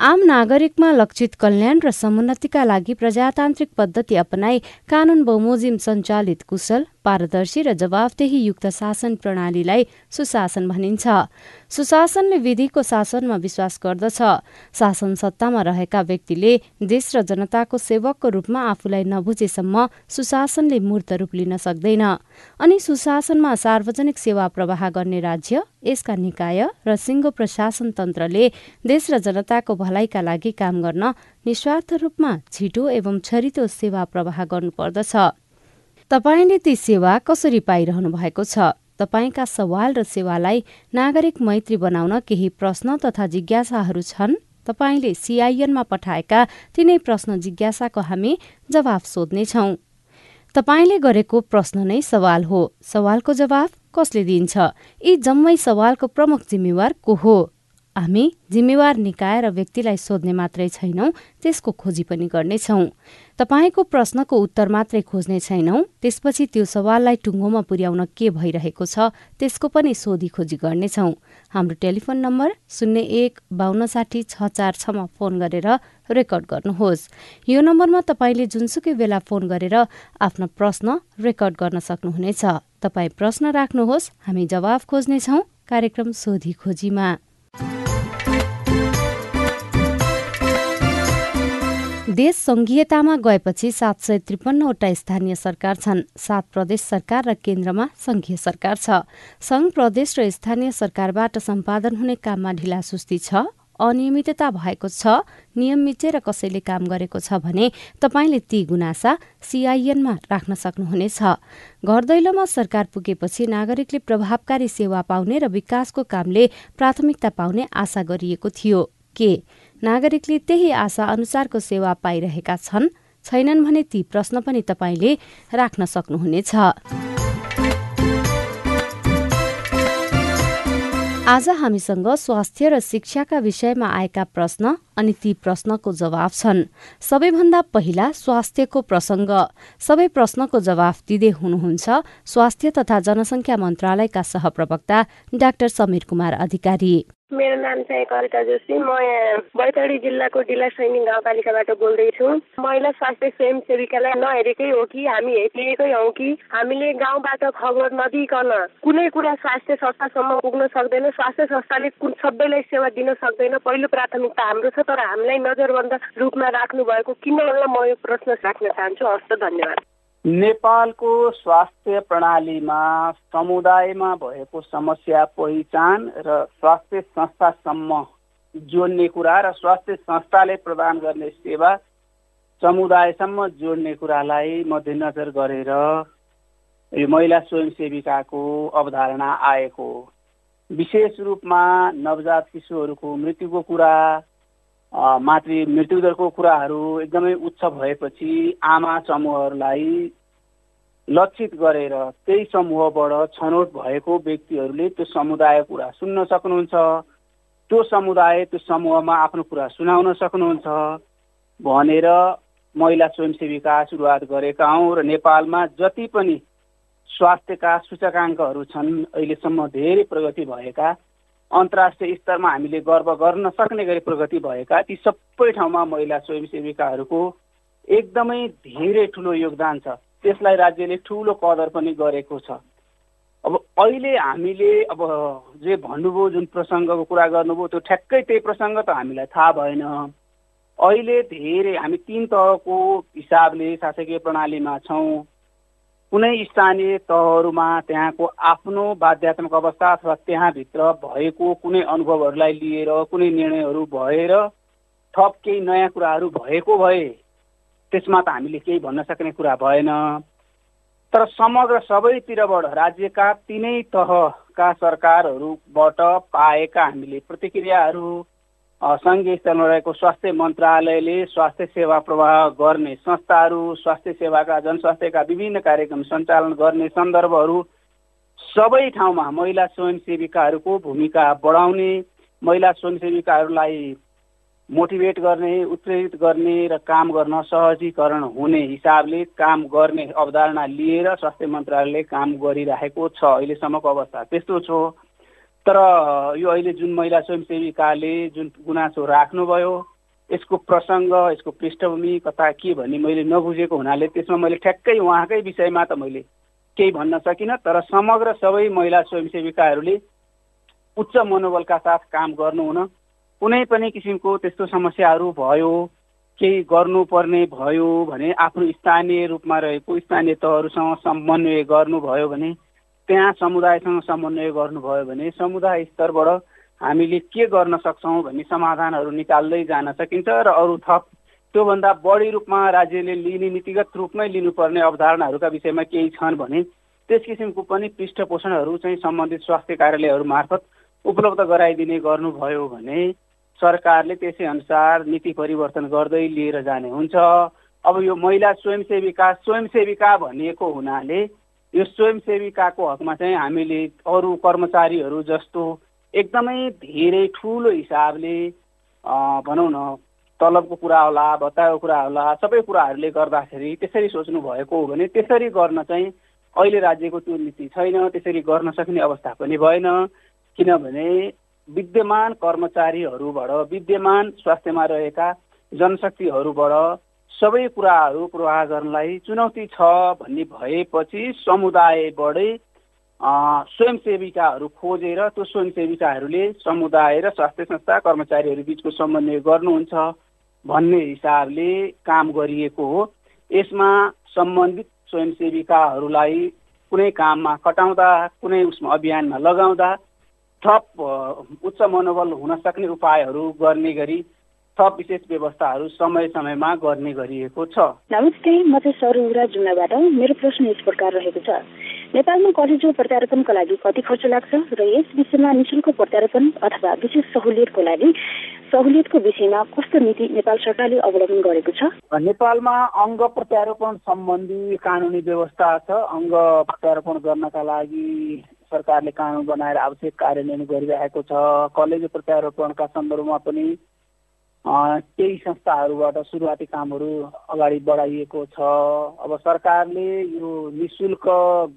आम नागरिकमा लक्षित कल्याण र समुन्नतिका लागि प्रजातान्त्रिक पद्धति अपनाई कानून बमोजिम सञ्चालित कुशल पारदर्शी र जवाफदेही युक्त शासन प्रणालीलाई सुशासन भनिन्छ। सुशासनले विधिको शासनमा विश्वास गर्दछ। शासन सत्तामा रहेका व्यक्तिले देश र जनताको सेवकको रूपमा आफूलाई नबुझेसम्म सुशासनले मूर्त रूप लिन सक्दैन। अनि सुशासनमा सार्वजनिक सेवा प्रवाह गर्ने राज्य यसका निकाय र सिङ्गो प्रशासन तन्त्रले देश र जनताको भलाइका लागि काम गर्न निस्वार्थ रूपमा छिटो एवं छरितो सेवा प्रवाह गर्नुपर्दछ। तपाईँले ती सेवा कसरी पाइरहनु भएको छ? तपाईँका सवाल र सेवालाई नागरिक मैत्री बनाउन केही प्रश्न तथा जिज्ञासाहरू छन्? तपाईँले सिआइएनमा पठाएका तिनै प्रश्न जिज्ञासाको हामी जवाफ सोध्नेछौ। तपाईँले गरेको प्रश्न नै सवाल हो। सवालको जवाफ कसले दिन्छ? यी जम्मै सवालको प्रमुख जिम्मेवार को हो? हामी जिम्मेवार निकाय र व्यक्तिलाई सोध्ने मात्रै छैनौँ त्यसको खोजी पनि गर्नेछौँ। तपाईँको प्रश्नको उत्तर मात्रै खोज्ने छैनौँ त्यसपछि त्यो सवाललाई टुङ्गोमा पुर्याउन के भइरहेको छ त्यसको पनि सोधी खोजी गर्नेछौँ। हाम्रो टेलिफोन नम्बर शून्य एक बान्न साठी छ चार छमा फोन गरेर रेकर्ड गर्नुहोस्। यो नम्बरमा तपाईँले जुनसुकै बेला फोन गरेर आफ्नो प्रश्न रेकर्ड गर्न सक्नुहुनेछ। तपाईँ प्रश्न राख्नुहोस् हामी जवाफ खोज्नेछौँ कार्यक्रम सोधी खोजीमा। देश संघीयतामा गएपछि सात सय त्रिपन्नवटा स्थानीय सरकार छन्। सात प्रदेश सरकार र केन्द्रमा संघीय सरकार छ। संघ प्रदेश र स्थानीय सरकारबाट सम्पादन हुने काममा ढिलासुस्ती छ अनियमितता भएको छ नियम मिचेर कसैले काम गरेको छ भने तपाईँले ती गुनासा सिआइएनमा राख्न सक्नुहुनेछ। घर दैलोमा सरकार पुगेपछि नागरिकले प्रभावकारी सेवा पाउने र विकासको कामले प्राथमिकता पाउने आशा गरिएको थियो। के? नागरिकले त्यही आशा अनुसारको सेवा पाइरहेका छन्। छैनन् भने ती प्रश्न पनि तपाईँले राख्न सक्नुहुनेछ। आज हामीसँग स्वास्थ्य र शिक्षाका विषयमा आएका प्रश्न अनि ती प्रश्नको जवाफ छन्। सबैभन्दा पहिला स्वास्थ्यको प्रसङ्ग। सबै प्रश्नको जवाफ दिँदै हुनुहुन्छ स्वास्थ्य तथा जनसङ्ख्या मन्त्रालयका सहप्रवक्ता डाक्टर समीर कुमार अधिकारी। मेरो नाम चाहिँ कविता जोशी। म यहाँ बैतडी जिल्लाको डिला सैनिक गाउँपालिकाबाट बोल्दैछु। महिला स्वास्थ्य स्वयंसेविकालाई नहेरेकै हो कि हामी हेरिएकै हौ कि? हामीले गाउँबाट खबर नदिकन कुनै कुरा स्वास्थ्य संस्थासम्म पुग्न सक्दैन। स्वास्थ्य संस्थाले सबैलाई सेवा दिन सक्दैन। पहिलो प्राथमिकता हाम्रो छ तर हामीलाई नजरबन्द रूपमा राख्नु भएको किन म यो प्रश्न राख्न चाहन्छु। हस्त धन्यवाद। नेपालको स्वास्थ्य प्रणालीमा समुदायमा भएको समस्या पहिचान र स्वास्थ्य संस्थासम्म जोड्ने कुरा र स्वास्थ्य संस्थाले प्रदान गर्ने सेवा समुदायसम्म जोड्ने कुरालाई मध्यनजर गरेर यो महिला स्वयंसेविकाको अवधारणा आएको विशेष रूपमा नवजात शिशुहरूको मृत्युको कुरा मातृ मृत्युदरको कुराहरू एकदमै उच्च भएपछि आमा समूहहरूलाई लक्षित गरेर त्यही समूहबाट छनौट भएको व्यक्तिहरूले त्यो समुदायको कुरा सुन्न सक्नुहुन्छ। त्यो समुदाय त्यो समूहमा आफ्नो कुरा सुनाउन सक्नुहुन्छ भनेर महिला स्वयंसेविका सुरुवात गरेका हौँ र नेपालमा जति पनि स्वास्थ्यका सूचकाङ्कहरू छन् अहिलेसम्म धेरै प्रगति भएका अन्तर्राष्ट्रिय स्तरमा हामीले गर्व गर्न सक्ने गरी प्रगति भएका ती सबै ठाउँमा महिला स्वयंसेविकाहरूको एकदमै धेरै ठुलो योगदान छ। त्यसलाई राज्यले ठुलो कदर पनि गरेको छ। अब अहिले हामीले अब जे भन्नुभयो जुन प्रसङ्गको कुरा गर्नुभयो त्यो ठ्याक्कै त्यही प्रसङ्ग त हामीलाई थाहा भएन। अहिले धेरै हामी तिन तहको हिसाबले शासकीय प्रणालीमा छौँ। कुनै स्थानीय तहहरूमा त्यहाँको आफ्नो बाध्यात्मक अवस्था अथवा त्यहाँभित्र भएको कुनै अनुभवहरूलाई लिएर कुनै निर्णयहरू भएर थप केही नयाँ कुराहरू भएको भए त्यसमा त हामीले केही भन्न सक्ने कुरा भएन। तर समग्र सबैतिरबाट राज्यका तिनै तहका सरकारहरूबाट पाएका हामीले प्रतिक्रियाहरू सङ्घीय स्तरमा रहेको स्वास्थ्य मन्त्रालयले स्वास्थ्य सेवा प्रवाह गर्ने संस्थाहरू स्वास्थ्य सेवाका जनस्वास्थ्यका विभिन्न कार्यक्रम सञ्चालन गर्ने सन्दर्भहरू सबै ठाउँमा महिला स्वयंसेविकाहरूको भूमिका बढाउने महिला स्वयंसेविकाहरूलाई मोटिभेट गर्ने उत्प्रेरित गर्ने र काम गर्न सहजीकरण हुने हिसाबले काम गर्ने अवधारणा लिएर स्वास्थ्य मन्त्रालयले काम गरिरहेको छ अहिलेसम्मको अवस्था। त्यस्तो छ। तर यो अहिले जुन महिला स्वयंसेविकाले जुन गुनासो राख्नुभयो यसको प्रसङ्ग यसको पृष्ठभूमि कता के भन्ने मैले नबुझेको हुनाले त्यसमा मैले ठ्याक्कै उहाँकै विषयमा त मैले केही भन्न सकिनँ तर समग्र सबै महिला स्वयंसेविकाहरूले उच्च मनोबलका साथ काम गर्नु हुन कुनै पनि किसिमको त्यस्तो समस्याहरू भयो केही गर्नुपर्ने भयो भने आफ्नो स्थानीय रूपमा रहेको स्थानीय तहहरूसँग समन्वय गर्नुभयो भने त्यहाँ समुदायसँग समन्वय गर्नुभयो भने समुदाय स्तरबाट हामीले के गर्न सक्छौँ भन्ने समाधानहरू निकाल्दै जान सकिन्छ र अरू थप त्योभन्दा बढी रूपमा राज्यले लिने नीतिगत रूपमै लिनुपर्ने अवधारणाहरूका विषयमा केही छन् भने त्यस किसिमको पनि पृष्ठपोषणहरू चाहिँ सम्बन्धित स्वास्थ्य कार्यालयहरू मार्फत उपलब्ध गराइदिने गर्नुभयो भने सरकारले त्यसै अनुसार नीति परिवर्तन गर्दै लिएर जाने हुन्छ। अब यो महिला स्वयंसेविका स्वयंसेविका भनिएको हुनाले यो स्वयंसेविकाको हकमा चाहिँ हामीले अरू कर्मचारीहरू जस्तो एकदमै धेरै ठुलो हिसाबले भनौँ न तलबको कुरा होला भत्ताको कुरा होला सबै कुराहरूले गर्दाखेरि त्यसरी सोच्नु भएको हो भने त्यसरी गर्न चाहिँ अहिले राज्यको त्यो नीति छैन त्यसरी गर्न सक्ने अवस्था पनि भएन। किनभने विद्यमान कर्मचारीहरूबाट विद्यमान स्वास्थ्यमा रहेका जनशक्तिहरूबाट सबै कुराहरू प्रवाह गर्नलाई चुनौती छ भन्ने भएपछि समुदायबाटै स्वयंसेविकाहरू खोजेर त्यो स्वयंसेविकाहरूले समुदाय र स्वास्थ्य संस्था कर्मचारीहरू बिचको समन्वय गर्नुहुन्छ भन्ने हिसाबले काम गरिएको हो। यसमा सम्बन्धित स्वयंसेविकाहरूलाई कुनै काममा कटाउँदा कुनै उसमा अभियानमा लगाउँदा थप उच्च मनोबल हुन सक्ने उपायहरू गर्ने गरी थप विशेष व्यवस्थाहरू समय समयमा गर्ने गरिएको छ। नमस्ते म चाहिँ सरुरा जुम्लाबाट मेरो प्रश्न यस प्रकार रहेको छ। नेपालमा कलेजो प्रत्यारोपणको लागि कति खर्च लाग्छ र यस विषयमा निशुल्क प्रत्यारोपण अथवा विशेष सहुलियतको लागि सहुलियतको विषयमा कस्तो नीति नेपाल सरकारले अवलम्बन गरेको छ? नेपालमा अङ्ग प्रत्यारोपण सम्बन्धी कानुनी व्यवस्था छ। अङ्ग प्रत्यारोपण गर्नका लागि सरकारले कानुन बनाएर आवश्यक कार्यान्वयन गरिरहेको छ। कलेज प्रत्यारोपणका सन्दर्भमा पनि केही संस्थाहरूबाट सुरुवाती कामहरू अगाडि बढाइएको छ। अब सरकारले यो नि शुल्क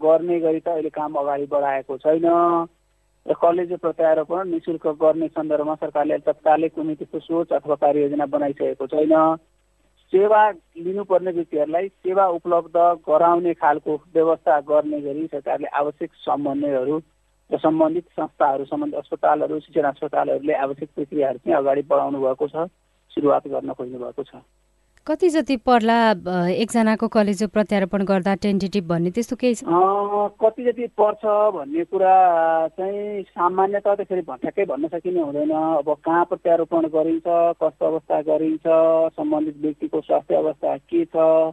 गर्ने गरी त अहिले काम अगाडि बढाएको छैन। र कलेज प्रत्यारोपण नि शुल्क गर्ने सन्दर्भमा सरकारले तत्कालै कुनै त्यस्तो सोच अथवा कार्ययोजना बनाइसकेको छैन। सेवा लिनुपर्ने व्यक्तिहरूलाई सेवा उपलब्ध गराउने खालको व्यवस्था गर्ने गरी सरकारले आवश्यक समन्वयहरू र सम्बन्धित संस्थाहरू सम्बन्धित अस्पतालहरू शिक्षण अस्पतालहरूले आवश्यक प्रक्रियाहरू चाहिँ अगाडि बढाउनु भएको छ सुरुवात गर्न खोज्नु भएको छ। कति जति पर्ला एकजनाको कलेजो प्रत्यारोपण गर्दा टेन्टेटिभ भन्ने त्यस्तो केही छ? कति जति पर्छ भन्ने कुरा चाहिँ सामान्यत त्यसरी ठ्याक्कै भन्न सकिने हुँदैन। अब कहाँ प्रत्यारोपण गरिन्छ कस्तो अवस्था गरिन्छ सम्बन्धित व्यक्तिको स्वास्थ्य अवस्था के छ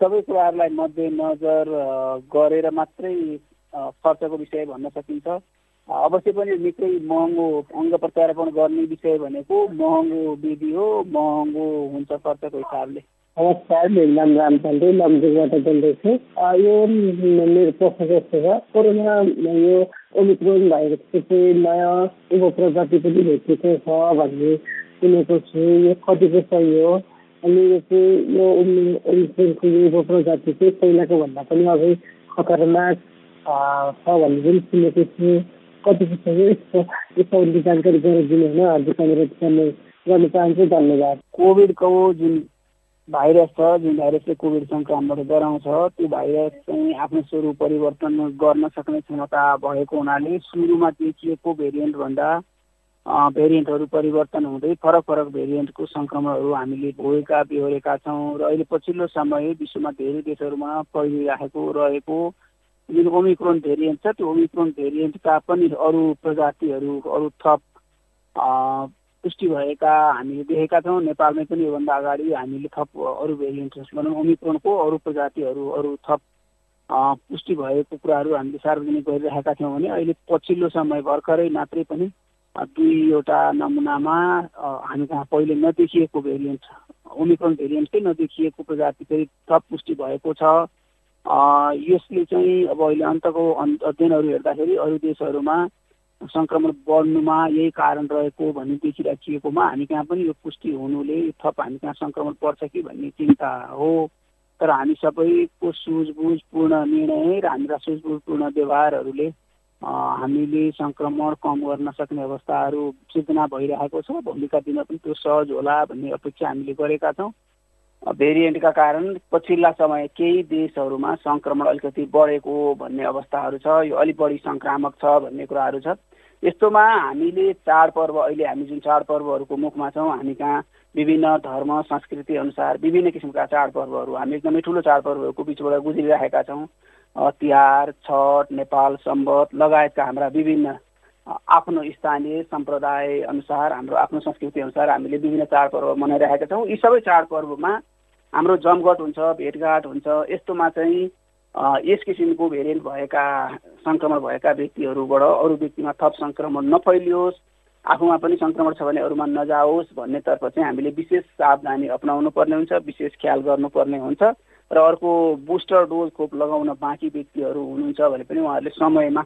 सबै कुराहरूलाई मध्यनजर गरेर मात्रै खर्चको विषय भन्न सकिन्छ। अवश्य पनि निकै महँगो अङ्ग प्रत्यारोपण गर्ने विषय भनेको महँगो विधि हो महँगो हुन्छ खर्चको हिसाबले। नमस्कार मेरो नाम राम पाण्डे लमजुङबाट बोल्दैछु। यो मेरो प्रश्न जस्तो छ कोरोना यो ओमिक्रोन भाइरसको चाहिँ नयाँ उप प्रजाति पनि भेटिएको छ भन्ने सुनेको छु। यो कतिको सही हो? अनि यो चाहिँ यो ओमिक्रोनको यो उप प्रजाति चाहिँ पहिलाको भन्दा पनि अझै खतरनाक छ। भन्ने पनि सुनेको छु कति यसको यसको जानकारी गराइदिनु होइन? गर्ने चाहन्छु। धन्यवाद। कोभिडको जुन भाइरस छ जुन भाइरसले कोभिड सङ्क्रमणबाट गराउँछ त्यो भाइरस चाहिँ आफ्नो स्वरूप परिवर्तन गर्न सक्ने क्षमता भएको हुनाले सुरुमा देखिएको भेरिएन्टभन्दा भेरिएन्टहरू परिवर्तन हुँदै फरक फरक भेरिएन्टको सङ्क्रमणहरू हामीले भोगेका बिहोरेका छौँ। र अहिले पछिल्लो समय विश्वमा धेरै देशहरूमा फैलिराखेको रहेको जुन ओमिक्रोन भेरिएन्ट छ त्यो ओमिक्रोन भेरिएन्टका पनि अरू प्रजातिहरू अरू थप पुष्टि भएका हामीले देखेका छौँ। नेपालमै पनि योभन्दा अगाडि हामीले थप अरू भेरिएन्ट भनौँ ओमिक्रोनको अरू प्रजातिहरू अरू थप पुष्टि भएको कुराहरू हामीले सार्वजनिक गरिरहेका थियौँ भने अहिले पछिल्लो समय भर्खरै मात्रै पनि दुईवटा नमुनामा हामी कहाँ पहिले नदेखिएको भेरिएन्ट ओमिक्रोन भेरिएन्टकै नदेखिएको प्रजाति चाहिँ थप पुष्टि भएको छ। यसले चाहिँ अब अहिले अन्तको अध्ययनहरू हेर्दाखेरि अरू देशहरूमा सङ्क्रमण बढ्नुमा यही कारण रहेको भन्ने देखिराखिएकोमा हामी कहाँ पनि यो पुष्टि हुनुले थप हामी कहाँ सङ्क्रमण पर्छ कि भन्ने चिन्ता हो। तर हामी सबैको सुझबुझपूर्ण निर्णय र हाम्रा सुझबुझपूर्ण व्यवहारहरूले हामीले सङ्क्रमण कम गर्न सक्ने अवस्थाहरू सिर्जना भइरहेको छ। भोलिका दिनमा पनि त्यो सहज होला भन्ने अपेक्षा हामीले गरेका छौँ। भेरिएन्टका कारण पछिल्ला समय केही देशहरूमा सङ्क्रमण अलिकति बढेको भन्ने अवस्थाहरू छ यो अलिक बढी सङ्क्रामक छ भन्ने कुराहरू छ। यस्तोमा हामीले चाडपर्व अहिले हामी जुन चाडपर्वहरूको मुखमा छौँ हामी कहाँ विभिन्न धर्म संस्कृति अनुसार विभिन्न किसिमका चाडपर्वहरू हामी एकदमै ठुलो चाडपर्वहरूको बिचबाट गुज्रिरहेका छौँ। तिहार छठ नेपाल सम्बत लगायतका हाम्रा विभिन्न आफ्नो स्थानीय सम्प्रदाय अनुसार हाम्रो आफ्नो संस्कृति अनुसार हामीले विभिन्न चाडपर्व मनाइरहेका छौँ। यी सबै चाडपर्वमा हाम्रो जमघट हुन्छ भेटघाट हुन्छ यस्तोमा चाहिँ यस किसिमको भेरिएन्ट भएका सङ्क्रमण भएका व्यक्तिहरूबाट अरू व्यक्तिमा थप सङ्क्रमण नफैलियोस् आफूमा पनि सङ्क्रमण छ भने अरूमा नजाओस् भन्नेतर्फ चाहिँ हामीले विशेष सावधानी अप्नाउनु पर्ने हुन्छ विशेष ख्याल गर्नुपर्ने हुन्छ र अर्को बुस्टर डोज खोप लगाउन बाँकी व्यक्तिहरू हुनुहुन्छ भने पनि उहाँहरूले समयमा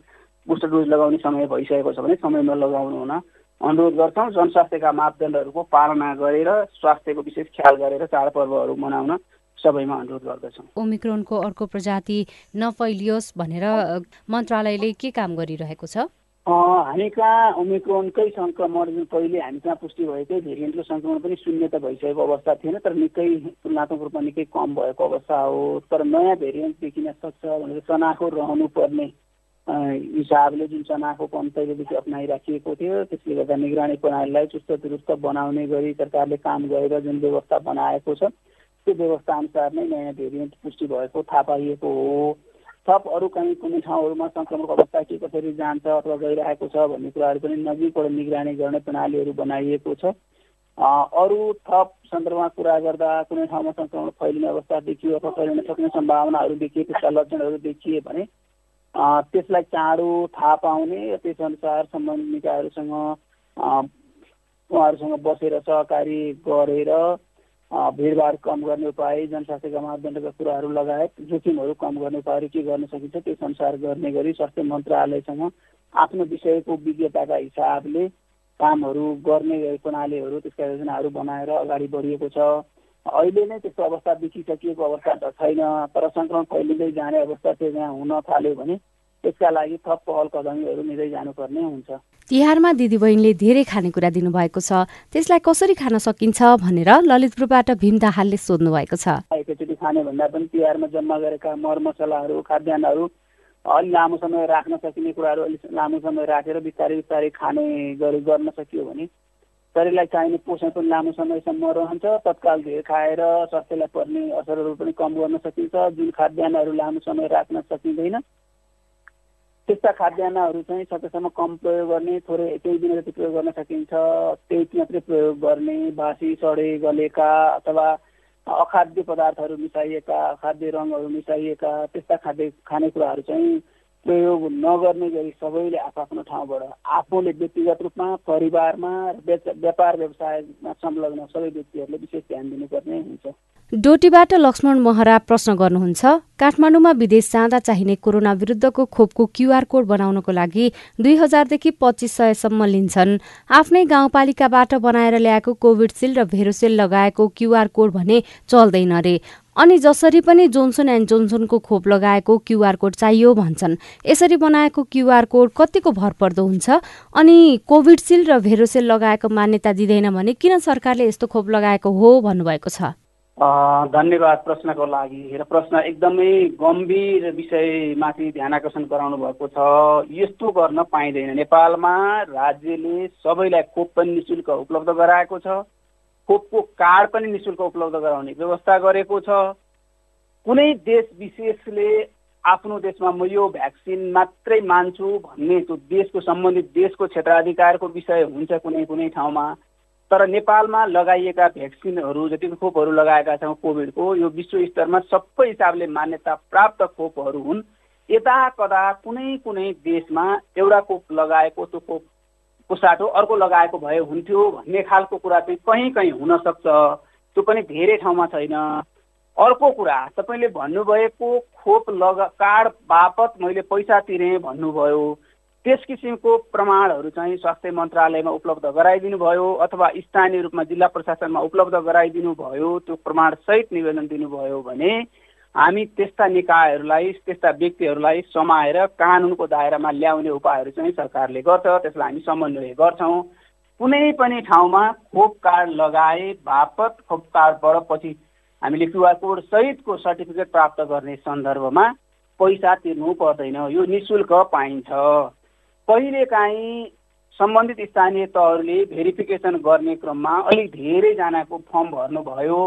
बुस्टर डोज लगाउने समय भइसकेको छ भने समयमा लगाउनु हुन अनुरोध गर्छौँ जनस्वास्थ्यका मापदण्डहरूको पालना गरेर स्वास्थ्यको विशेष ख्याल गरेर चाडपर्वहरू मनाउन सबैमा अनुरोध गर्दछौँ। ओमिक्रोनको अर्को प्रजाति नफैलियोस् भनेर मन्त्रालयले के काम गरिरहेको छ? हामी कहाँ ओमिक्रोनकै सङ्क्रमण पहिले हामी कहाँ पुष्टि भएकै भेरिएन्टको सङ्क्रमण पनि शून्य त भइसकेको अवस्था थिएन तर निकै तुलनात्मक रूपमा निकै कम भएको अवस्था हो। तर नयाँ भेरिएन्ट देखिन सक्छ भनेर चनाखो रहनु पर्ने हिसाबले जुन चनाखो कम पहिलेदेखि अप्नाइराखिएको थियो त्यसले गर्दा निगरानी प्रणालीलाई चुस्त दुरुस्त बनाउने गरी सरकारले काम गरेर जुन व्यवस्था बनाएको छ त्यो व्यवस्था अनुसार नै नयाँ भेरिएन्ट पुष्टि भएको थाहा पाइएको हो। थप अरू कहीँ कुनै ठाउँहरूमा सङ्क्रमणको अवस्था के कसरी जान्छ अथवा गइरहेको छ भन्ने कुराहरू पनि नजिकबाट निगरानी गर्ने प्रणालीहरू बनाइएको छ। अरू थप सन्दर्भमा कुरा गर्दा कुनै ठाउँमा सङ्क्रमण फैलिने अवस्था देखियो अथवा फैलिन सक्ने सम्भावनाहरू देखिए त्यसका लक्षणहरू देखिए भने त्यसलाई चाँडो थाहा पाउने त्यसअनुसार सम्बन्धित निकायहरूसँग उहाँहरूसँग बसेर सहकारी गरेर भिडभाड कम गर्ने उपाय जनस्वास्थ्यका मापदण्डका कुराहरू लगायत जोखिमहरू कम गर्ने उपायहरू के गर्न सकिन्छ त्यस अनुसार गर्ने गरी स्वास्थ्य मन्त्रालयसँग आफ्नो विषयको विज्ञताका हिसाबले कामहरू गर्ने प्रणालीहरू त्यसका योजनाहरू बनाएर अगाडि बढिएको छ। अहिले नै त्यस्तो अवस्था देखिसकिएको अवस्था त छैन तर सङ्क्रमण फैलिँदै जाने अवस्था चाहिँ यहाँ हुन थाल्यो भने त्यसका लागि थप पहल कदमीहरू लिँदै जानुपर्ने हुन्छ। तिहारमा दिदीबहिनीले धेरै खानेकुरा दिनुभएको छ। त्यसलाई कसरी खान सकिन्छ भनेर ललितपुरबाट भीम दाहालले सोध्नु भएको छ। एकैचोटि खाने भन्दा पनि तिहारमा जम्मा गरेका मरमसलाहरू खाद्यान्नहरू अलि लामो समय राख्न सकिने कुराहरू अलिक लामो समय राखेर बिस्तारै बिस्तारै खाने गरी गर्न सकियो भने शरीरलाई चाहिने पोषण पनि लामो समयसम्म रहन्छ तत्काल धेर खाएर स्वास्थ्यलाई पर्ने असरहरू पनि कम गर्न सकिन्छ जुन खाद्यान्नहरू लामो समय राख्न सकिँदैन। त्यस्ता खाद्यान्नहरू चाहिँ सकेसम्म कम प्रयोग गर्ने थोरै केही दिन जति प्रयोग गर्न सकिन्छ त्यही मात्रै प्रयोग गर्ने बासी सडे गलेका अथवा अखाद्य पदार्थहरू मिसाइएका खाद्य रङहरू मिसाइएका त्यस्ता खाद्य खानेकुराहरू चाहिँ प्रयोग नगर्ने गरी सबैले आफ्नो ठाउँबाट आफूले व्यक्तिगत रूपमा परिवारमा व्यापार व्यवसायमा संलग्न सबै व्यक्तिहरूले विशेष ध्यान दिनुपर्ने हुन्छ। डोटीबाट लक्ष्मण महरा प्रश्न गर्नुहुन्छ काठमाडौँमा विदेश जाँदा चाहिने कोरोना विरुद्धको खोपको क्युआर कोड बनाउनको लागि दुई हजारदेखि पच्चिस सयसम्म लिन्छन्। आफ्नै गाउँपालिकाबाट बनाएर ल्याएको कोभिडसिल्ड र भेरोसेल लगाएको क्युआर कोड भने चल्दैन रे। अनि जसरी पनि जोन्सन एन्ड जोन्सनको खोप लगाएको क्युआर कोड चाहियो भन्छन्। यसरी बनाएको क्युआर कोड कतिको भरपर्दो हुन्छ? अनि कोभिडसिल्ड र भेरोसेल लगाएको मान्यता दिँदैन भने किन सरकारले यस्तो खोप लगाएको हो भन्नुभएको छ? धन्यवाद प्रश्नको लागि। र प्रश्न एकदमै गम्भीर विषयमाथि ध्यान आकर्षण गराउनु भएको छ। यस्तो गर्न पाइँदैन। नेपालमा राज्यले सबैलाई खोप पनि निशुल्क उपलब्ध गराएको छ। खोपको कार्ड पनि निशुल्क उपलब्ध गराउने व्यवस्था गरेको छ। कुनै देश विशेषले आफ्नो देशमा म यो भ्याक्सिन मात्रै मान्छु भन्ने त्यो देशको सम्बन्धित देशको क्षेत्राधिकारको विषय हुन्छ कुनै कुनै ठाउँमा तर नेपालमा लगाइएका भ्याक्सिनहरू जति खोपहरू लगाएका छौँ कोभिडको यो विश्व स्तरमा सबै हिसाबले मान्यता प्राप्त खोपहरू हुन्। यता कदा कुनै कुनै देशमा एउटा खोप लगाएको त्यो खोप को साटो अर्को लगाएको भए हुन्थ्यो भन्ने खालको कुरा चाहिँ कहीँ कहीँ हुनसक्छ। त्यो पनि धेरै ठाउँमा छैन। अर्को कुरा तपाईँले भन्नुभएको खोप लगा कार्ड बापत मैले पैसा तिरेँ भन्नुभयो। त्यस किसिमको प्रमाणहरू चाहिँ स्वास्थ्य मन्त्रालयमा उपलब्ध गराइदिनु भयो अथवा स्थानीय रूपमा जिल्ला प्रशासनमा उपलब्ध गराइदिनु भयो त्यो प्रमाणसहित निवेदन दिनुभयो भने हामी त्यस्ता निकायहरूलाई त्यस्ता व्यक्तिहरूलाई समाएर कानुनको दायरामा ल्याउने उपायहरू चाहिँ सरकारले गर्छ त्यसलाई हामी समन्वय गर्छौँ। कुनै पनि ठाउँमा खोप कार्ड लगाए बापत खोप कार्डबाट पछि हामीले क्युआर कोड सहितको सर्टिफिकेट प्राप्त गर्ने सन्दर्भमा पैसा तिर्नु पर्दैन। यो नि शुल्क पाइन्छ। कहिलेकाहीँ सम्बन्धित स्थानीय तहहरूले भेरिफिकेसन गर्ने क्रममा अलिक धेरैजनाको फर्म भर्नुभयो।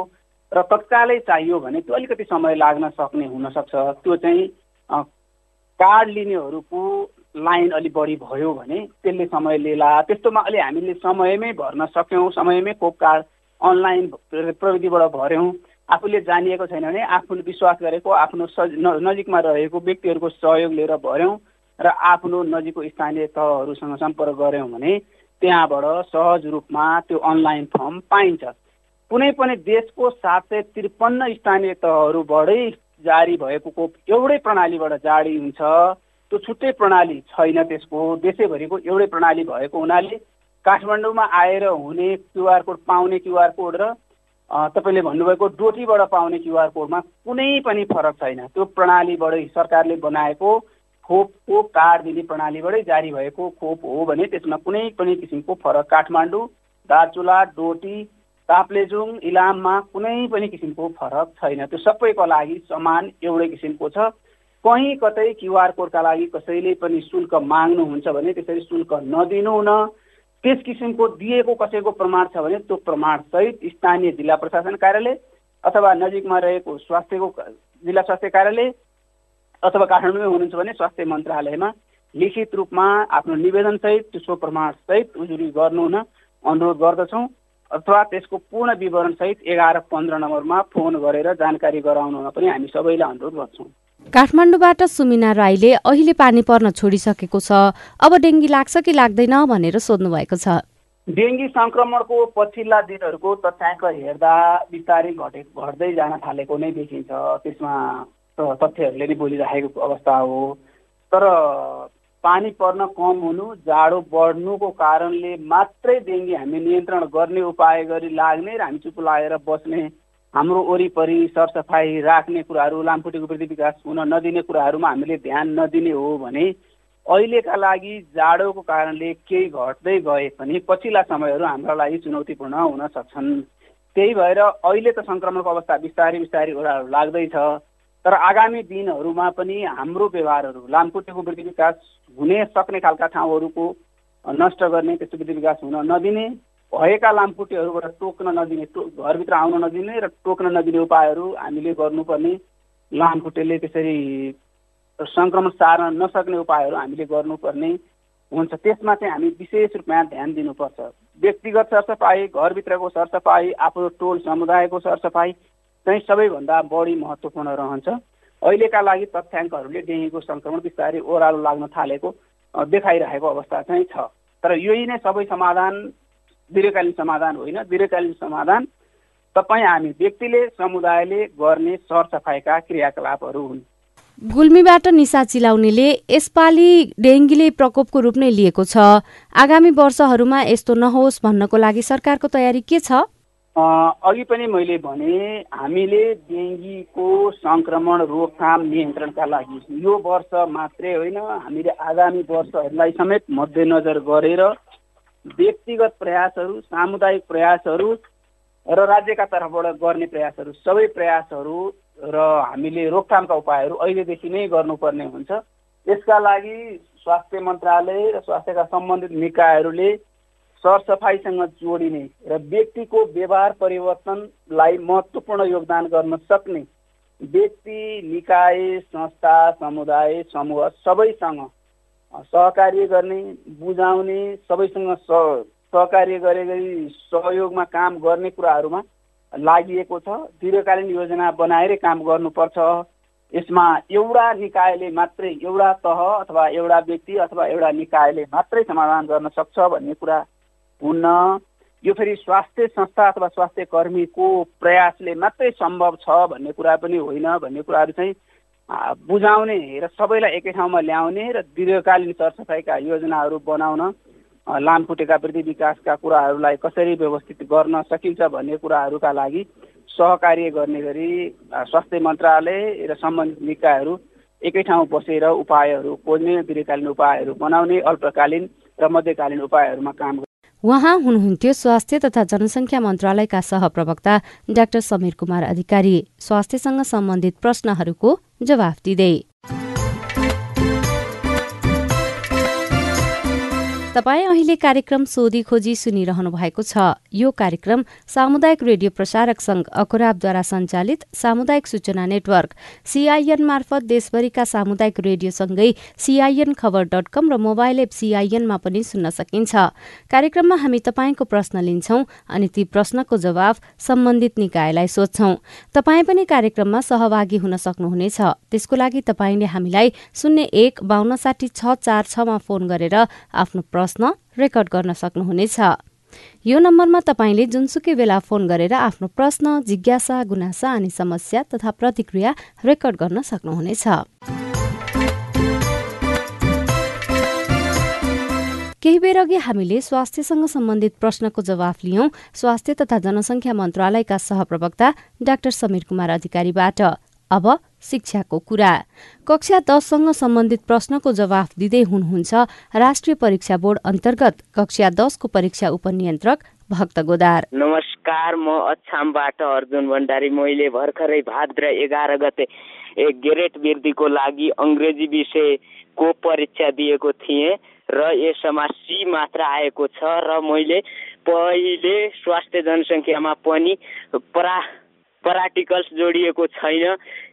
र तत्कालै चाहियो भने त्यो अलिकति समय लाग्न सक्ने हुनसक्छ। त्यो चाहिँ कार्ड लिनेहरूको लाइन अलिक बढी भयो भने त्यसले समय लिएला। त्यस्तोमा अलि हामीले समयमै भर्न सक्यौँ समयमै खोप कार्ड अनलाइन प्रविधिबाट भऱ्यौँ आफूले जानिएको छैन भने आफूले विश्वास गरेको आफ्नो सज नजिकमा रहेको व्यक्तिहरूको सहयोग लिएर भऱ्यौँ र आफ्नो नजिकको स्थानीय तहहरूसँग सम्पर्क गऱ्यौँ भने त्यहाँबाट सहज रूपमा त्यो अनलाइन फर्म पाइन्छ। कुनै पनि देशको सात सय त्रिपन्न स्थानीय तहहरूबाटै जारी भएको एउटै प्रणालीबाट जारी हुन्छ त्यो छुट्टै प्रणाली छैन त्यसको। देशैभरिको एउटै प्रणाली भएको हुनाले काठमाडौँमा आएर हुने क्युआर कोड पाउने क्युआर कोड र तपाईँले भन्नुभएको डोटीबाट पाउने क्युआर कोडमा कुनै पनि फरक छैन। त्यो प्रणालीबाटै सरकारले बनाएको खोपको कार्ड दिने प्रणालीबाटै जारी भएको खोप हो भने त्यसमा कुनै पनि किसिमको फरक। काठमाडौँ दार्चुला डोटी ताप्लेजुङ इलाममा कुनै पनि किसिमको फरक छैन। त्यो सबैको लागि समान एउटै किसिमको छ। कहीँ कतै क्युआर कोडका लागि कसैले पनि शुल्क माग्नुहुन्छ भने त्यसरी शुल्क नदिनु न त्यस किसिमको दिएको कसैको प्रमाण छ भने त्यो प्रमाणसहित स्थानीय जिल्ला प्रशासन कार्यालय अथवा नजिकमा रहेको स्वास्थ्यको जिल्ला स्वास्थ्य कार्यालय अथवा काठमाडौँमै हुनुहुन्छ भने स्वास्थ्य मन्त्रालयमा लिखित रूपमा आफ्नो निवेदनसहित त्यसको प्रमाणसहित उजुरी गर्नु हुन अनुरोध गर्दछौँ। अथवा त्यसको पूर्ण विवरणसहित एघार पन्ध्र नम्बरमा फोन गरेर जानकारी गराउन पनि हामी सबैलाई अनुरोध गर्छौँ। काठमाडौँबाट सुमिना राईले अहिले पानी पर्न छोडिसकेको छ। अब डेङ्गी लाग्छ कि लाग्दैन भनेर सोध्नु भएको छ। डेङ्गी सङ्क्रमणको पछिल्ला दिनहरूको तथ्याङ्क हेर्दा बिस्तारै घटे घट्दै जान थालेको नै देखिन्छ। त्यसमा तथ्यहरूले नै बोलिराखेको अवस्था हो। तर पानी पर्न कम हुनु जाडो बढ्नुको कारणले मात्रै डेङ्गी हामी नियन्त्रण गर्ने उपाय गरी लाग्ने र हामी चुप लागेर बस्ने हाम्रो वरिपरि सरसफाइ राख्ने कुराहरू लामखुट्टेको वृद्धि विकास हुन नदिने कुराहरूमा हामीले ध्यान नदिने हो भने अहिलेका लागि जाडोको कारणले केही घट्दै गए पनि पछिल्ला समयहरू हाम्रा लागि चुनौतीपूर्ण हुन सक्छन्। त्यही भएर अहिले त सङ्क्रमणको अवस्था बिस्तारै बिस्तारै ओह्रालो लाग्दैछ। तर आगामी दिनहरूमा पनि हाम्रो व्यवहारहरू लामखुट्टेको वृद्धि विकास हुने सक्ने खालका ठाउँहरूको नष्ट गर्ने त्यस्तो वृद्धि विकास हुन नदिने भएका लामखुट्टेहरूबाट टोक्न नदिने टो घरभित्र आउन नदिने र टोक्न नदिने उपायहरू हामीले गर्नुपर्ने लामखुट्टेले त्यसरी सङ्क्रमण सार्न नसक्ने उपायहरू हामीले गर्नुपर्ने हुन्छ। त्यसमा चाहिँ हामी विशेष रूपमा ध्यान दिनुपर्छ। व्यक्तिगत सरसफाइ घरभित्रको सरसफाइ आफ्नो टोल समुदायको सरसफाइ चाहिँ सबैभन्दा बढी महत्त्वपूर्ण रहन्छ। अहिलेका लागि तथ्याङ्कहरूले डेङ्गीको सङ्क्रमण बिस्तारै ओह्रालो लाग्न थालेको देखाइरहेको अवस्था चाहिँ छ। तर यही नै सबै समाधान दीर्घकालीन समाधान होइन। दीर्घकालीन समाधान तपाईँ हामी व्यक्तिले समुदायले गर्ने सरसफाइका क्रियाकलापहरू हुन्। गुल्मीबाट निसा चिलाउनेले यसपालि डेङ्गीले प्रकोपको रूप नै लिएको छ। आगामी वर्षहरूमा यस्तो नहोस् भन्नको लागि सरकारको तयारी के छ? अघि पनि मैले भने हामीले डेङ्गीको सङ्क्रमण रोकथाम नियन्त्रणका लागि यो वर्ष मात्रै होइन हामीले आगामी वर्षहरूलाई समेत मध्यनजर गरेर व्यक्तिगत प्रयासहरू सामुदायिक प्रयासहरू र राज्यका तर्फबाट गर्ने प्रयासहरू सबै प्रयासहरू र हामीले रोकथामका उपायहरू अहिलेदेखि नै गर्नुपर्ने हुन्छ। यसका लागि स्वास्थ्य मन्त्रालय र स्वास्थ्यका सम्बन्धित निकायहरूले सरसफाइसँग जोडिने र व्यक्तिको व्यवहार परिवर्तनलाई महत्त्वपूर्ण योगदान गर्न सक्ने व्यक्ति निकाय संस्था समुदाय समूह सबैसँग सहकार्य गर्ने बुझाउने सबैसँग सहकार्य गरे गरी सहयोगमा काम गर्ने कुराहरूमा लागि छ। दीर्घकालीन योजना बनाएरै काम गर्नुपर्छ। यसमा एउटा निकायले मात्रै एउटा तह अथवा एउटा व्यक्ति अथवा एउटा निकायले मात्रै समाधान गर्न सक्छ भन्ने कुरा हुन्न। यो फेरि स्वास्थ्य संस्था अथवा स्वास्थ्य कर्मीको प्रयासले मात्रै सम्भव छ भन्ने कुरा पनि होइन भन्ने कुराहरू चाहिँ बुझाउने र सबैलाई एकै ठाउँमा ल्याउने र दीर्घकालीन सरसफाइका योजनाहरू बनाउन लामखुट्टेका वृद्धि विकासका कुराहरूलाई कसरी व्यवस्थित गर्न सकिन्छ भन्ने कुराहरूका लागि सहकार्य गर्ने गरी स्वास्थ्य मन्त्रालय र सम्बन्धित निकायहरू एकै ठाउँ बसेर उपायहरू खोज्ने दीर्घकालीन उपायहरू बनाउने अल्पकालीन र मध्यकालीन उपायहरूमा काम उहाँ हुनुहुन्थ्यो स्वास्थ्य तथा जनसङ्ख्या मन्त्रालयका सहप्रवक्ता डाक्टर समीर कुमार अधिकारी। स्वास्थ्यसँग सम्बन्धित प्रश्नहरूको जवाफ दिँदै। तपाईँ अहिले कार्यक्रम सोधी खोजी सुनिरहनु भएको छ। यो कार्यक्रम सामुदायिक रेडियो प्रसारक संघ अखुराबद्वारा सञ्चालित सामुदायिक सूचना नेटवर्क सीआईएन मार्फत देशभरिका सामुदायिक रेडियोसँगै सीआईएन खबर डट कम र मोबाइल एप सीआईएनमा पनि सुन्न सकिन्छ। कार्यक्रममा हामी तपाईँको प्रश्न लिन्छौं अनि ती प्रश्नको जवाफ सम्बन्धित निकायलाई सोध्छौं। तपाईँ पनि कार्यक्रममा सहभागी हुन सक्नुहुनेछ। त्यसको लागि तपाईँले हामीलाई शून्य एक बान्न साठी छ चार छमा फोन गरेर आफ्नो प्रश्न रेकर्ड गर्न सक्नुहुनेछ। यो नम्बरमा तपाईँले जुनसुकै बेला फोन गरेर आफ्नो प्रश्न जिज्ञासा गुनासा अनि समस्या तथा प्रतिक्रिया रेकर्ड गर्न सक्नुहुनेछ। केही बेर अघि हामीले स्वास्थ्यसँग सम्बन्धित प्रश्नको जवाफ लियौं। स्वास्थ्य तथा जनसङ्ख्या मन्त्रालयका सहप्रवक्ता डाक्टर समीर कुमार अधिकारीबाट। अब शिक्षाको कुरा। कक्षा दससँग सम्बन्धित प्रश्नको जवाफ दिँदै हुनुहुन्छ राष्ट्रिय परीक्षा बोर्ड अन्तर्गत कक्षा दसको परीक्षा उपनियन्त्रक भक्त गोदार। नमस्कार म अछामबाट अर्जुन भण्डारी। मैले भर्खरै भाद्र एघार गते ग्रेट वृद्धिको लागि अङ्ग्रेजी विषयको परीक्षा दिएको थिएँ र यसमा सी मात्र आएको छ र मैले पहिले स्वास्थ्य जनसङ्ख्यामा पनि परा पराटिकल्स जोडिएको छैन।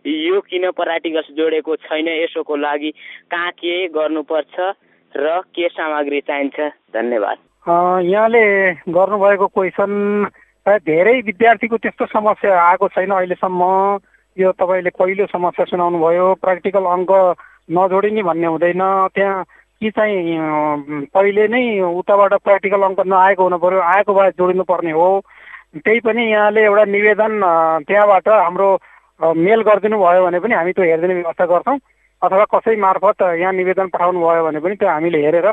यो किन पराटिकल्स जोडेको छैन? यसोको लागि कहाँ के गर्नुपर्छ र के सामग्री चाहिन्छ? धन्यवाद। यहाँले गर्नुभएको क्वेसन धेरै विद्यार्थीको त्यस्तो समस्या आएको छैन अहिलेसम्म। यो तपाईँले पहिलो समस्या सुनाउनु भयो प्र्याक्टिकल अङ्क नजोडिने भन्ने हुँदैन। त्यहाँ कि चाहिँ पहिले नै उताबाट प्र्याक्टिकल अङ्क नआएको हुनु पऱ्यो आएको भए जोडिनु पर्ने हो। त्यही पनि यहाँले एउटा निवेदन त्यहाँबाट हाम्रो मेल गरिदिनु भयो भने पनि हामी त्यो हेरिदिने व्यवस्था गर्छौँ। अथवा कसै मार्फत यहाँ निवेदन पठाउनु भयो भने पनि त्यो हामीले हेरेर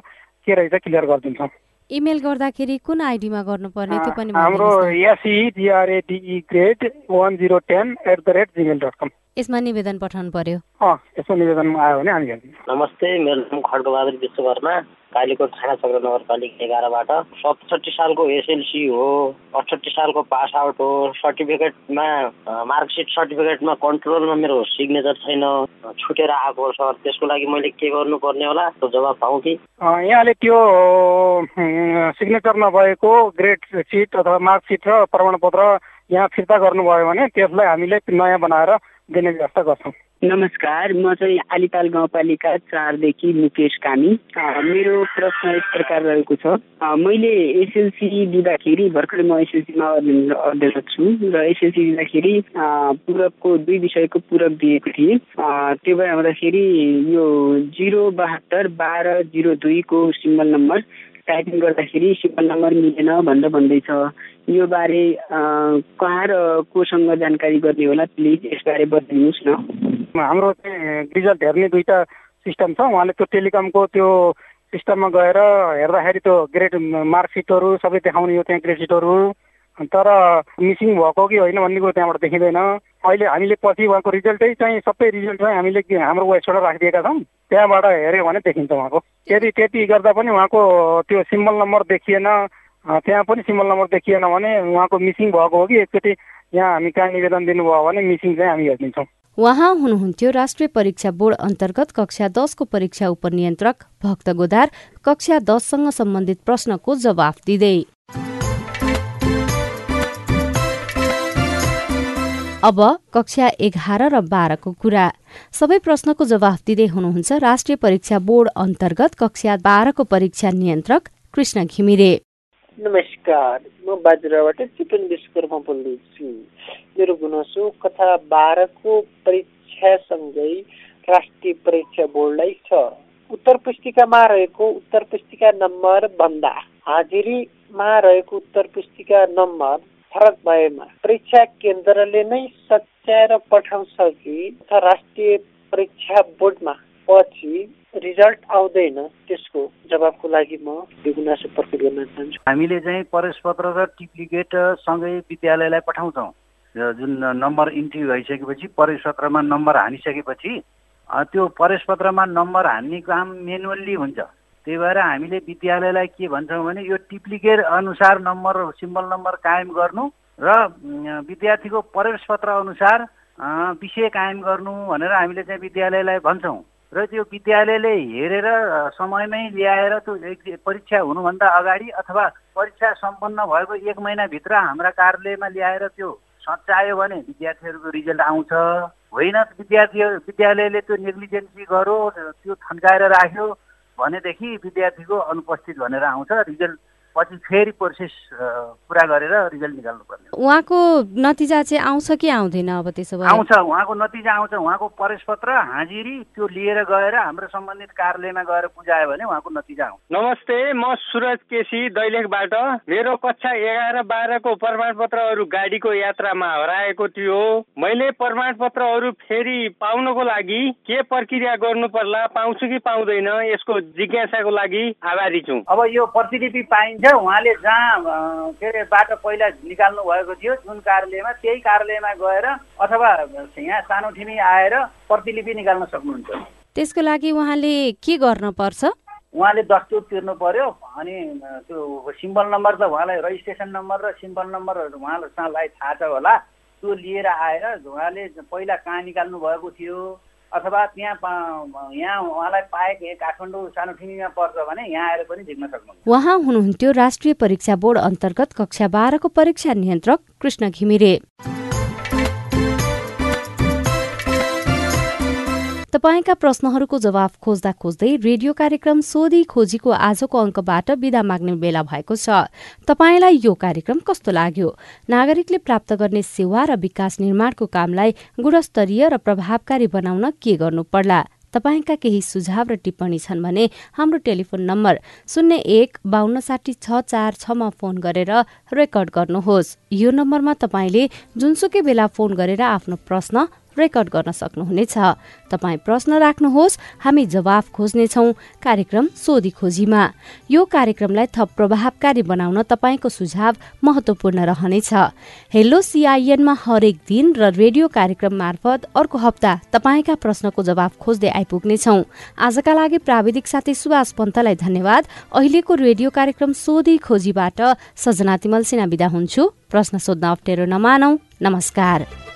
के रहेछ क्लियर गरिदिन्छौँ। इमेल गर्दाखेरि कुन आइडीमा गर्नुपर्ने त्यो पनि हाम्रो grade one zero ten at the rate gmail dot com यसमा निवेदन पठाउनु पर्यो। यसमा निवेदन आयो भने हामी नमस्ते मेरो नाम खड्गबहादुर विश्वकर्मा। कालीकोट थाना चक्र नगरपालिका एघारबाट सतसठी सालको एसएलसी हो अठसट्ठी सालको पास आउट हो सर्टिफिकेटमा मार्कसिट सर्टिफिकेटमा कन्ट्रोलमा मेरो सिग्नेचर छैन छुटेर आएको सर। त्यसको लागि मैले के गर्नुपर्ने होला? त्यो जवाब पाऊँ कि? यहाँले त्यो सिग्नेचर नभएको ग्रेड सिट अथवा मार्कसिट र प्रमाणपत्र यहाँ फिर्ता गर्नुभयो भने त्यसलाई हामीले नयाँ बनाएर दिने व्यवस्था गर्छौँ। नमस्कार म चाहिँ आलिताल गाउँपालिका चारदेखि मुकेश कामी। मेरो प्रश्न एक प्रकार रहेको छ। मैले एसएलसी दिँदाखेरि भर्खरै म एसएलसीमा अध्ययनरत छु र एसएलसी दिँदाखेरि पूरकको दुई विषयको पूरक दिएको थिएँ। त्यो भए हुँदाखेरि यो जिरो बहत्तर बाह्र जिरो दुईको सिम्बल नम्बर टाइपिङ गर्दाखेरि सिम्बल नम्बर मिलेन भनेर भन्दैछ। यो बारे कहाँ र कोसँग जानकारी गर्ने होला? प्लिज यसबारे बताइदिनुहोस् न। हाम्रो चाहिँ रिजल्ट हेर्ने दुईवटा सिस्टम छ। उहाँले त्यो टेलिकमको त्यो सिस्टममा गएर हेर्दाखेरि त्यो ग्रेड मार्कसिटहरू सबै देखाउने यो त्यहाँ ग्रेडसिटहरू तर मिसिङ भएको कि होइन भन्ने कुरो त्यहाँबाट देखिँदैन। अहिले हामीले पछि उहाँको रिजल्टै चाहिँ सबै रिजल्ट चाहिँ हामीले हाम्रो वेबसाइटमा राखिदिएका छौँ। त्यहाँबाट हेऱ्यो भने देखिन्छ उहाँको। यदि त्यति गर्दा पनि उहाँको त्यो सिम्बल नम्बर देखिएन त्यहाँ पनि सिम्बल नम्बर देखिएन भने उहाँको मिसिङ भएको हो कि एकचोटि यहाँ हामी कहाँ निवेदन दिनुभयो भने मिसिङ चाहिँ हामी हेरिदिन्छौँ उहाँ हुनुहुन्थ्यो राष्ट्रिय परीक्षा बोर्ड अन्तर्गत कक्षा दसको परीक्षा उपनियन्त्रक भक्त गोदार कक्षा दससँग सम्बन्धित प्रश्नको जवाफ दिँदै। अब कक्षा एघार र बाह्रको कुरा। सबै प्रश्नको जवाफ दिँदै हुनुहुन्छ राष्ट्रिय परीक्षा बोर्ड अन्तर्गत कक्षा बाह्रको परीक्षा नियन्त्रक कृष्ण घिमिरे। नमस्कार म बाजुराबाट चिकन विश्वकर्मा बोल्दैछु मेरो गुनासो कथा बाह्रको परीक्षा परीक्षासँगै राष्ट्रिय परीक्षा बोर्डलाई छ। उत्तर पुस्तिकामा रहेको उत्तर पुस्तिका नम्बर भन्दा हाजिरीमा रहेको उत्तर पुस्तिका नम्बर फरक भएमा परीक्षा केन्द्रले नै सच्याएर पठाउँछ कि राष्ट्रिय परीक्षा बोर्डमा पछि रिजल्ट आउँदैन त्यसको जवाबको लागि म यो गुनासो प्रकट गर्न चाहन्छु। हामीले चाहिँ प्रवेश पत्र र टिप्लिकेट सँगै विद्यालयलाई पठाउँछौँ। जुन नम्बर इन्ट्री भइसकेपछि प्रवेश पत्रमा नम्बर हानिसकेपछि त्यो प्रवेश पत्रमा नम्बर हान्ने काम मेनुअल्ली हुन्छ। त्यही भएर हामीले विद्यालयलाई के भन्छौँ भने यो टिप्लिकेट अनुसार नम्बर सिम्बल नम्बर कायम गर्नु र विद्यार्थीको प्रवेश पत्र अनुसार विषय कायम गर्नु भनेर हामीले चाहिँ विद्यालयलाई भन्छौँ। र त्यो विद्यालयले हेरेर समयमै ल्याएर त्यो परीक्षा हुनुभन्दा अगाडि अथवा परीक्षा सम्पन्न भएको एक महिनाभित्र हाम्रा कार्यालयमा ल्याएर त्यो सच्यायो भने विद्यार्थीहरूको रिजल्ट आउँछ। होइन विद्यार्थी विद्यालयले त्यो नेग्लिजेन्सी गर्यो त्यो थन्काएर राख्यो भनेदेखि विद्यार्थीको अनुपस्थित भनेर आउँछ। रिजल्ट पछि फेरि प्रोसेस पुरा गरेर रिजल्ट निकाल्नु पर्ने उहाँको नतिजा चाहिँ आउँछ कि आउँदैन अब त्यसो भए? आउँछ उहाँको नतिजा आउँछ उहाँको प्रवेश पत्र हाजिरी त्यो लिएर गएर हाम्रो सम्बन्धित कार्यालयमा गएर बुझायो भने उहाँको नतिजा आउँछ। नमस्ते म सुरज केसी दैलेखबाट। मेरो कक्षा एघार बाह्रको प्रमाणपत्रहरू गाडीको यात्रामा हराएको थियो। मैले प्रमाणपत्रहरू फेरि पाउनको लागि के प्रक्रिया गर्नु पर्ला पाउँछु कि पाउँदैन यसको जिज्ञासाको लागि आभारी छु। अब यो प्रतिलिपि पाइन्छ उहाँले जहाँ के अरे बाटो पहिला निकाल्नु भएको थियो जुन कार्यालयमा त्यही कार्यालयमा गएर अथवा यहाँ सानो ठिमी आएर प्रतिलिपि निकाल्न सक्नुहुन्छ। त्यसको लागि उहाँले के गर्न पर्छ उहाँले दस्तुर तिर्नु पर्यो अनि त्यो सिम्बल नम्बर त उहाँलाई रजिस्ट्रेसन नम्बर र सिम्बल नम्बर उहाँलाई थाहा छ होला। त्यो लिएर आएर उहाँले पहिला कहाँ निकाल्नु भएको थियो? अथवा त्यहाँ यहाँ उहाँलाई पाएको काठमाडौँ सानो ठिमीमा पर्छ भने यहाँ आएर पनि झिक्न सक्नुहुन्छ। उहाँ हुनुहुन्थ्यो राष्ट्रिय परीक्षा बोर्ड अन्तर्गत कक्षा बाह्रको परीक्षा नियन्त्रक कृष्ण घिमिरे। तपाईँका प्रश्नहरूको जवाफ खोज्दा खोज्दै रेडियो कार्यक्रम सोधी खोजीको आजको अङ्कबाट विदा माग्ने बेला भएको छ। तपाईँलाई यो कार्यक्रम कस्तो लाग्यो? नागरिकले प्राप्त गर्ने सेवा र विकास निर्माणको कामलाई गुणस्तरीय र प्रभावकारी बनाउन के गर्नु पर्ला तपाईँका केही सुझाव र टिप्पणी छन् भने हाम्रो टेलिफोन नम्बर शून्य एक बान्न साठी छ चार छमा फोन गरेर रेकर्ड गर्नुहोस्। यो नम्बरमा तपाईँले जुनसुकै बेला फोन गरेर आफ्नो प्रश्न रेकर्ड गर्न सक्नुहुनेछ। तपाईँ प्रश्न राख्नुहोस् हामी जवाफ खोज्नेछौ कार्यक्रम सोधी खोजीमा। यो कार्यक्रमलाई थप प्रभावकारी बनाउन तपाईँको सुझाव महत्वपूर्ण रहनेछ। हेलो सिआइएनमा हरेक दिन र रेडियो कार्यक्रम मार्फत अर्को हप्ता तपाईँका प्रश्नको जवाफ खोज्दै आइपुग्नेछौ। आजका लागि प्राविधिक साथी सुभाष पन्तलाई धन्यवाद। अहिलेको रेडियो कार्यक्रम सोधी खोजीबाट सजना तिमल सिना विदा हुन्छु। प्रश्न सोध्न अप्ठ्यारो नमानौ। नमस्कार।